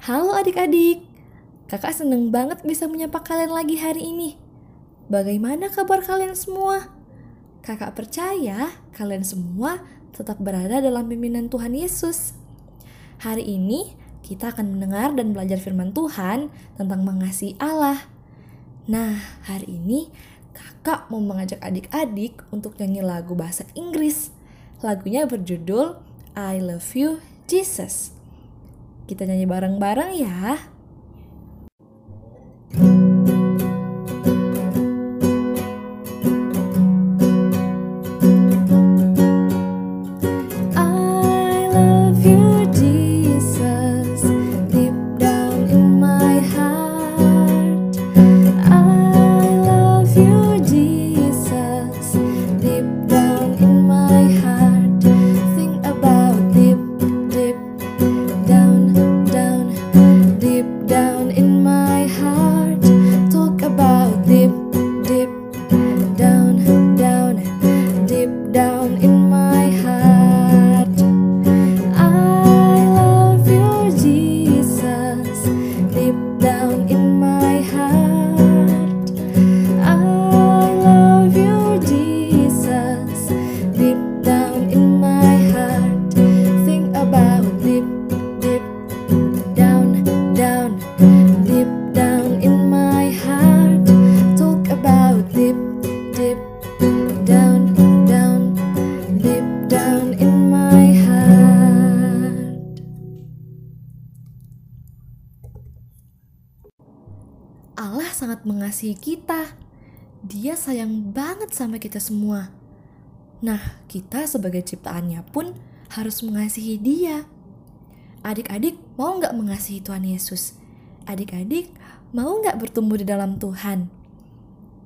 Halo adik-adik, kakak seneng banget bisa menyapa kalian lagi hari ini. Bagaimana kabar kalian semua? Kakak percaya kalian semua tetap berada dalam pimpinan Tuhan Yesus. Hari ini kita akan mendengar dan belajar firman Tuhan tentang mengasihi Allah. Nah, hari ini kakak mau mengajak adik-adik untuk nyanyi lagu bahasa Inggris. Lagunya berjudul I Love You Jesus. Kita nyanyi bareng-bareng ya. Dia sayang banget sama kita semua. Nah, kita sebagai ciptaannya pun harus mengasihi dia. Adik-adik mau nggak mengasihi Tuhan Yesus? Adik-adik mau nggak bertumbuh di dalam Tuhan?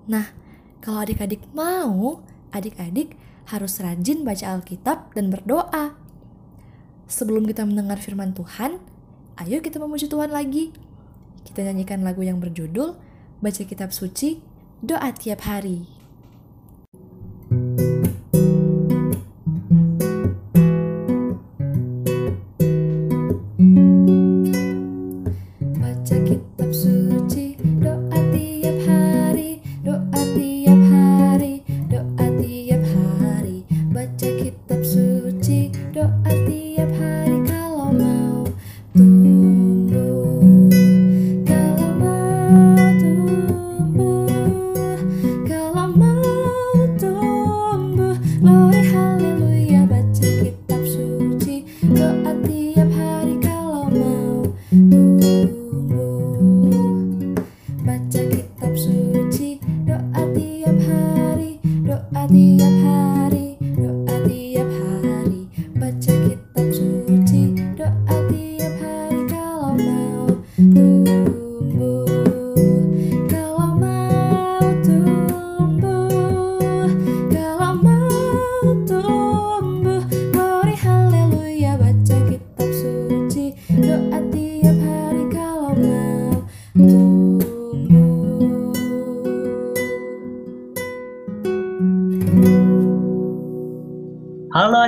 Nah, kalau adik-adik mau, adik-adik harus rajin baca Alkitab dan berdoa. Sebelum kita mendengar firman Tuhan, ayo kita memuji Tuhan lagi. Kita nyanyikan lagu yang berjudul Baca Kitab Suci, Doa Tiap Hari.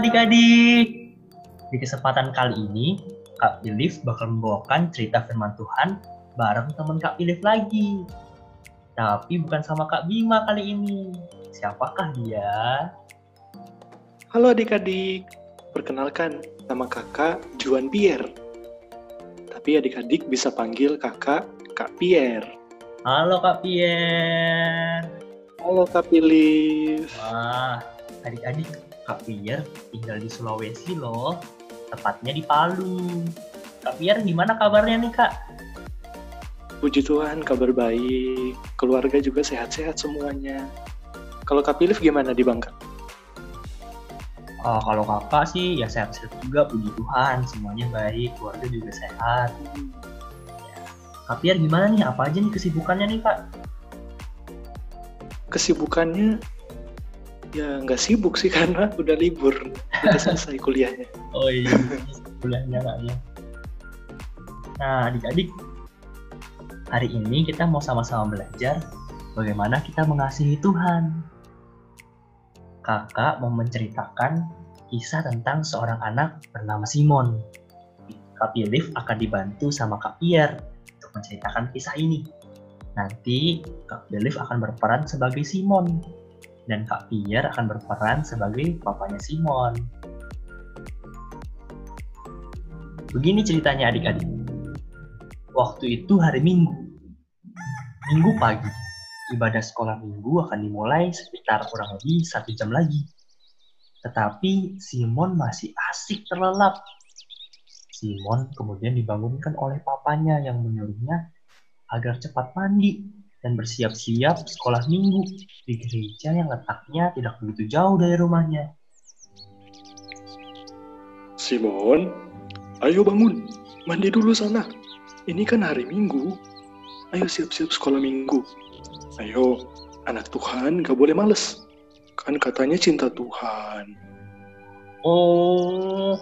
Adik-adik. Di kesempatan kali ini, Kak Pilif bakal membawakan cerita firman Tuhan bareng teman Kak Pilif lagi. Tapi bukan sama Kak Bima kali ini. Siapakah dia? Halo adik-adik. Perkenalkan, nama kakak Juan Pierre. Tapi adik-adik bisa panggil kakak Kak Pierre. Halo Kak Pierre. Halo Kak Pilif. Wah, adik-adik Kak Pierre tinggal di Sulawesi loh, tepatnya di Palu. Kak Pierre gimana kabarnya nih Kak? Puji Tuhan, kabar baik. Keluarga juga sehat-sehat semuanya. Kalau Kak Pilif gimana di Bangka? Oh, kalau kakak sih ya sehat-sehat juga, puji Tuhan. Semuanya baik, keluarga juga sehat. Kak Pierre gimana nih? Apa aja nih kesibukannya nih Kak? Kesibukannya ya nggak sibuk sih karena udah libur udah selesai kuliahnya. Oh iya kuliahnya kak ya. Nah adik-adik hari ini kita mau sama-sama belajar bagaimana kita mengasihi Tuhan. Kakak mau menceritakan kisah tentang seorang anak bernama Simon. Kak Pilif akan dibantu sama Kak Pierre untuk menceritakan kisah ini. Nanti Kak Pilif akan berperan sebagai Simon dan Kak Pierre akan berperan sebagai papanya Simon. Begini ceritanya adik-adik. Waktu itu hari Minggu. Minggu pagi, ibadah sekolah minggu akan dimulai sekitar kurang lebih satu jam lagi. Tetapi Simon masih asik terlelap. Simon kemudian dibangunkan oleh papanya yang menyuruhnya agar cepat mandi dan bersiap-siap sekolah minggu di gereja yang letaknya tidak begitu jauh dari rumahnya. Simon, ayo bangun, mandi dulu sana. Ini kan hari Minggu. Ayo siap-siap sekolah Minggu. Ayo, anak Tuhan gak boleh males. Kan katanya cinta Tuhan. Oh,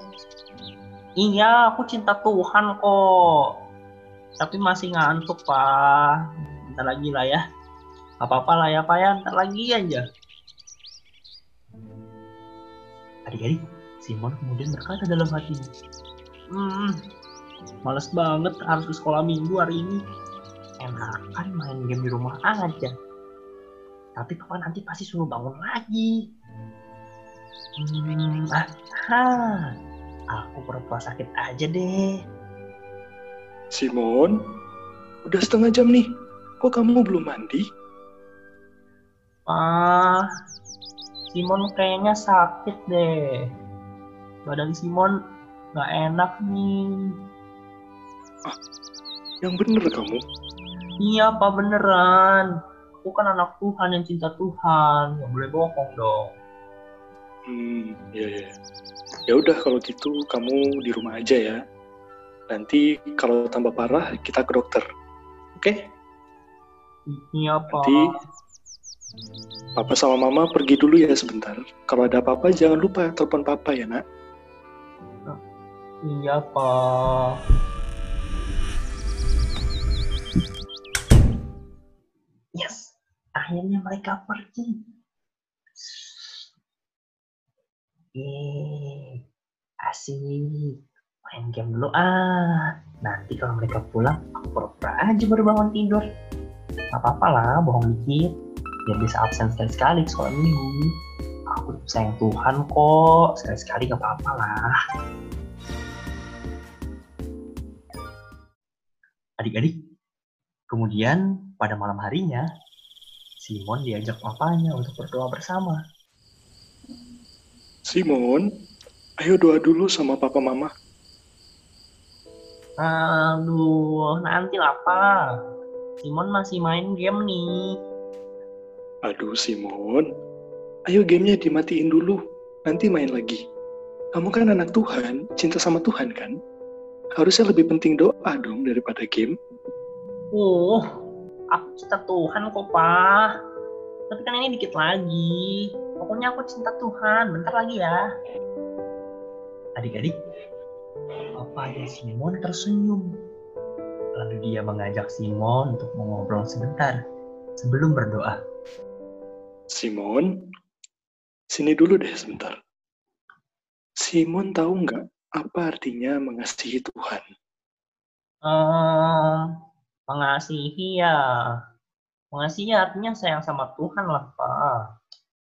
iya aku cinta Tuhan kok. Tapi masih ngantuk, Pak. Bentar lagi lah ya. Gak apa-apa lah ya, Pak ya. Bentar lagi aja. Adik-adik, Simon kemudian berkata dalam hatinya. Hmm, males banget harus ke sekolah minggu hari ini. Enakan main game di rumah aja. Tapi papa nanti pasti suruh bangun lagi. Hmm, ah, aku pura-pura sakit aja deh. Simon, udah setengah jam nih. Kok kamu belum mandi? Ah, Simon kayaknya sakit deh. Badan Simon nggak enak nih. Yang bener kamu. Iya, Pak beneran. Aku kan anak Tuhan yang cinta Tuhan. Nggak boleh bohong dong. Hmm, ya ya. Ya udah kalau gitu kamu di rumah aja ya. Nanti kalau tambah parah kita ke dokter. Oke? Iya, Pak. Nanti Papa sama Mama pergi dulu ya sebentar. Kalau ada apa-apa jangan lupa telepon Papa ya, Nak. Iya, Pak. Yes, akhirnya mereka pergi. Yeay, asik. Main game dulu ah. Nanti kalau mereka pulang, aku pura-pura aja baru bangun tidur. Gak apa-apa lah, bohong dikit. Biar bisa absen sekali-sekali sekolah minggu. Aku sayang Tuhan kok, sekali-sekali gak apa-apa lah. Adik-adik, kemudian pada malam harinya, Simon diajak papanya untuk berdoa bersama. Simon, ayo doa dulu sama Papa Mama. Aduh, nanti lah Pak. Simon masih main game nih. Aduh Simon, ayo gamenya dimatiin dulu, nanti main lagi. Kamu kan anak Tuhan, cinta sama Tuhan kan? Harusnya lebih penting doa dong daripada game. Uh, aku cinta Tuhan kok Pak. Tapi kan ini dikit lagi. Pokoknya aku cinta Tuhan. Bentar lagi ya. Adik-adik, papanya Simon tersenyum. Lalu dia mengajak Simon untuk mengobrol sebentar sebelum berdoa. Simon, sini dulu deh sebentar. Simon tahu nggak apa artinya mengasihi Tuhan? Hmm, mengasihi ya. Mengasihi artinya sayang sama Tuhan lah, Pak.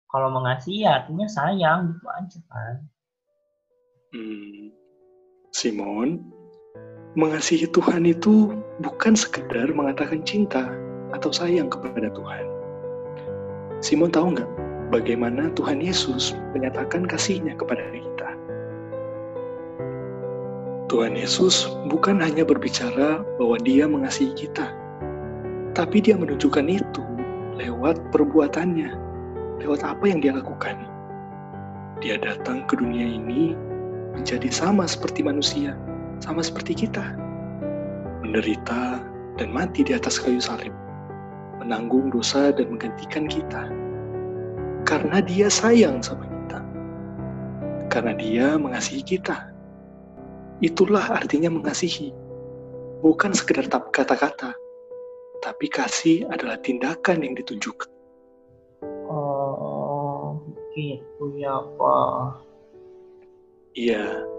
Kalau mengasihi artinya sayang, gitu aja kan. Hmm, Simon, mengasihi Tuhan itu bukan sekedar mengatakan cinta atau sayang kepada Tuhan. Simon tahu nggak bagaimana Tuhan Yesus menyatakan kasihnya kepada kita? Tuhan Yesus bukan hanya berbicara bahwa dia mengasihi kita, tapi dia menunjukkan itu lewat perbuatannya, lewat apa yang dia lakukan. Dia datang ke dunia ini menjadi sama seperti manusia, sama seperti kita. Menderita dan mati di atas kayu salib. Menanggung dosa dan menggantikan kita. Karena dia sayang sama kita. Karena dia mengasihi kita. Itulah artinya mengasihi. Bukan sekedar kata-kata, tapi kasih adalah tindakan yang ditunjukkan. Oh, gitu ya, Pak. Iya.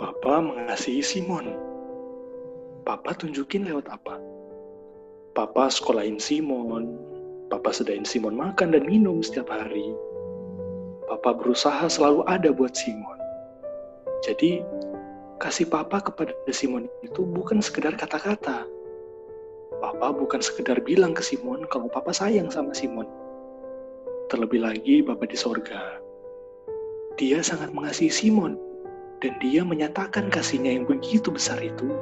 Papa mengasihi Simon. Papa tunjukin lewat apa? Papa sekolahin Simon. Papa sedain Simon makan dan minum setiap hari. Papa berusaha selalu ada buat Simon. Jadi, kasih Papa kepada Simon itu bukan sekedar kata-kata. Papa bukan sekedar bilang ke Simon kalau Papa sayang sama Simon. Terlebih lagi Bapak di sorga. Dia sangat mengasihi Simon dan dia menyatakan kasihnya yang begitu besar itu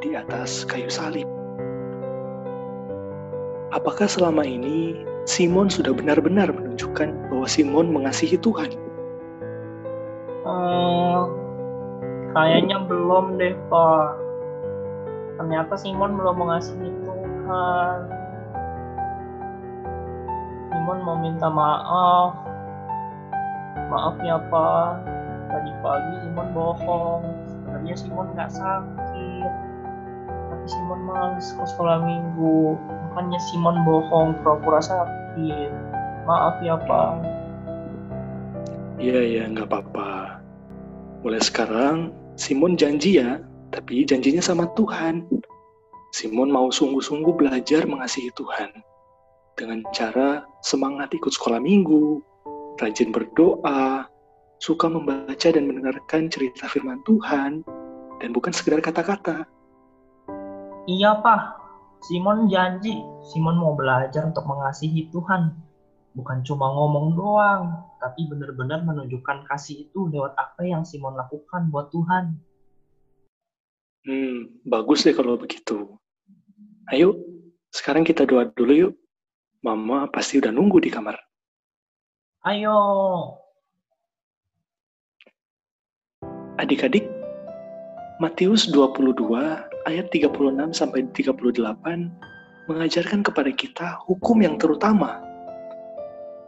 di atas kayu salib. Apakah selama ini Simon sudah benar-benar menunjukkan bahwa Simon mengasihi Tuhan? Hmm, kayaknya belum deh, Pak. Ternyata Simon belum mengasihi Tuhan. Simon mau minta maaf. Maaf ya, Pak pagi Simon bohong sebenarnya Simon nggak sakit. Tapi Simon males ke sekolah minggu. Makanya Simon bohong pura-pura sakit. Maaf ya pak. Iya iya nggak apa-apa. Mulai sekarang Simon janji ya tapi janjinya sama Tuhan. Simon mau sungguh-sungguh belajar mengasihi Tuhan. Dengan cara semangat ikut sekolah minggu, rajin berdoa, suka membaca dan mendengarkan cerita firman Tuhan, dan bukan sekedar kata-kata. Iya, Pak. Simon janji, Simon mau belajar untuk mengasihi Tuhan. Bukan cuma ngomong doang, tapi benar-benar menunjukkan kasih itu lewat apa yang Simon lakukan buat Tuhan. Hmm, bagus deh kalau begitu. Ayo, sekarang kita doa dulu yuk. Mama pasti udah nunggu di kamar. Ayo, Adik-adik, Matius 22 ayat 36 sampai 38 mengajarkan kepada kita hukum yang terutama.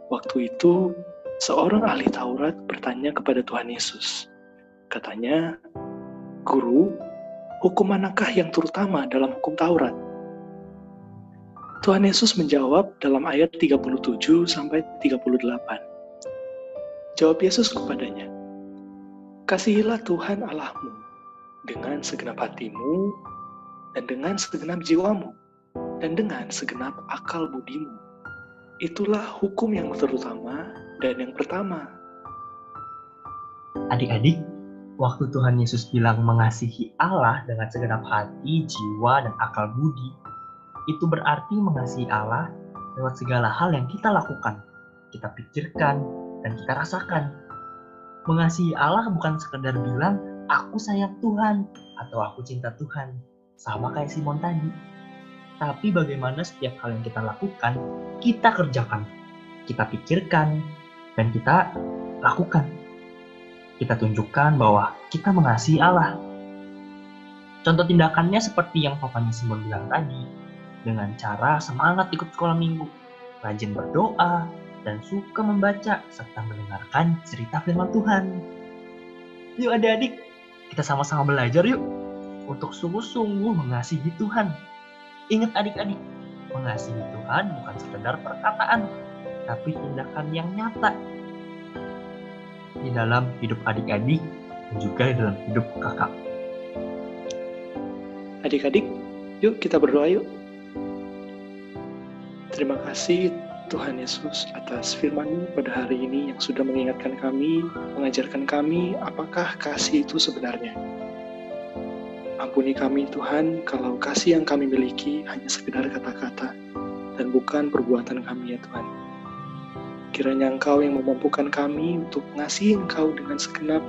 Waktu itu, seorang ahli Taurat bertanya kepada Tuhan Yesus. Katanya, "Guru, hukum manakah yang terutama dalam hukum Taurat?" Tuhan Yesus menjawab dalam ayat 37 sampai 38. Jawab Yesus kepadanya, Kasihilah Tuhan Allahmu dengan segenap hatimu dan dengan segenap jiwamu dan dengan segenap akal budimu. Itulah hukum yang terutama dan yang pertama. Adik-adik, waktu Tuhan Yesus bilang mengasihi Allah dengan segenap hati, jiwa, dan akal budi, itu berarti mengasihi Allah lewat segala hal yang kita lakukan, kita pikirkan, dan kita rasakan Mengasihi Allah bukan sekedar bilang, aku sayang Tuhan, atau aku cinta Tuhan. Sama kayak Simon tadi. Tapi bagaimana setiap hal yang kita lakukan, kita kerjakan, kita pikirkan, dan kita lakukan. Kita tunjukkan bahwa kita mengasihi Allah. Contoh tindakannya seperti yang papanya Simon bilang tadi, dengan cara semangat ikut sekolah minggu, rajin berdoa, dan suka membaca serta mendengarkan cerita firman Tuhan. Yuk adik-adik, kita sama-sama belajar yuk untuk sungguh-sungguh mengasihi Tuhan. Ingat adik-adik, mengasihi Tuhan bukan sekedar perkataan, tapi tindakan yang nyata di dalam hidup adik-adik dan juga di dalam hidup kakak. Adik-adik, yuk kita berdoa yuk. Terima kasih Tuhan Yesus atas firman pada hari ini yang sudah mengingatkan kami, mengajarkan kami apakah kasih itu sebenarnya. Ampuni kami Tuhan kalau kasih yang kami miliki hanya sekedar kata-kata dan bukan perbuatan kami ya Tuhan. Kiranya Engkau yang memampukan kami untuk ngasih Engkau dengan segenap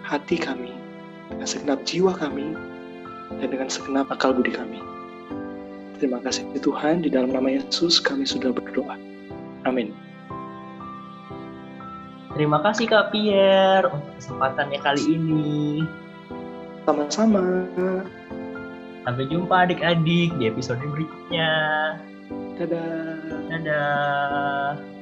hati kami, dengan segenap jiwa kami, dan dengan segenap akal budi kami. Terima kasih Tuhan, di dalam nama Yesus kami sudah berdoa. Amin. Terima kasih Kak Pierre untuk kesempatannya kali ini. Sama-sama. Sampai jumpa adik-adik di episode berikutnya. Dadah. Dadah.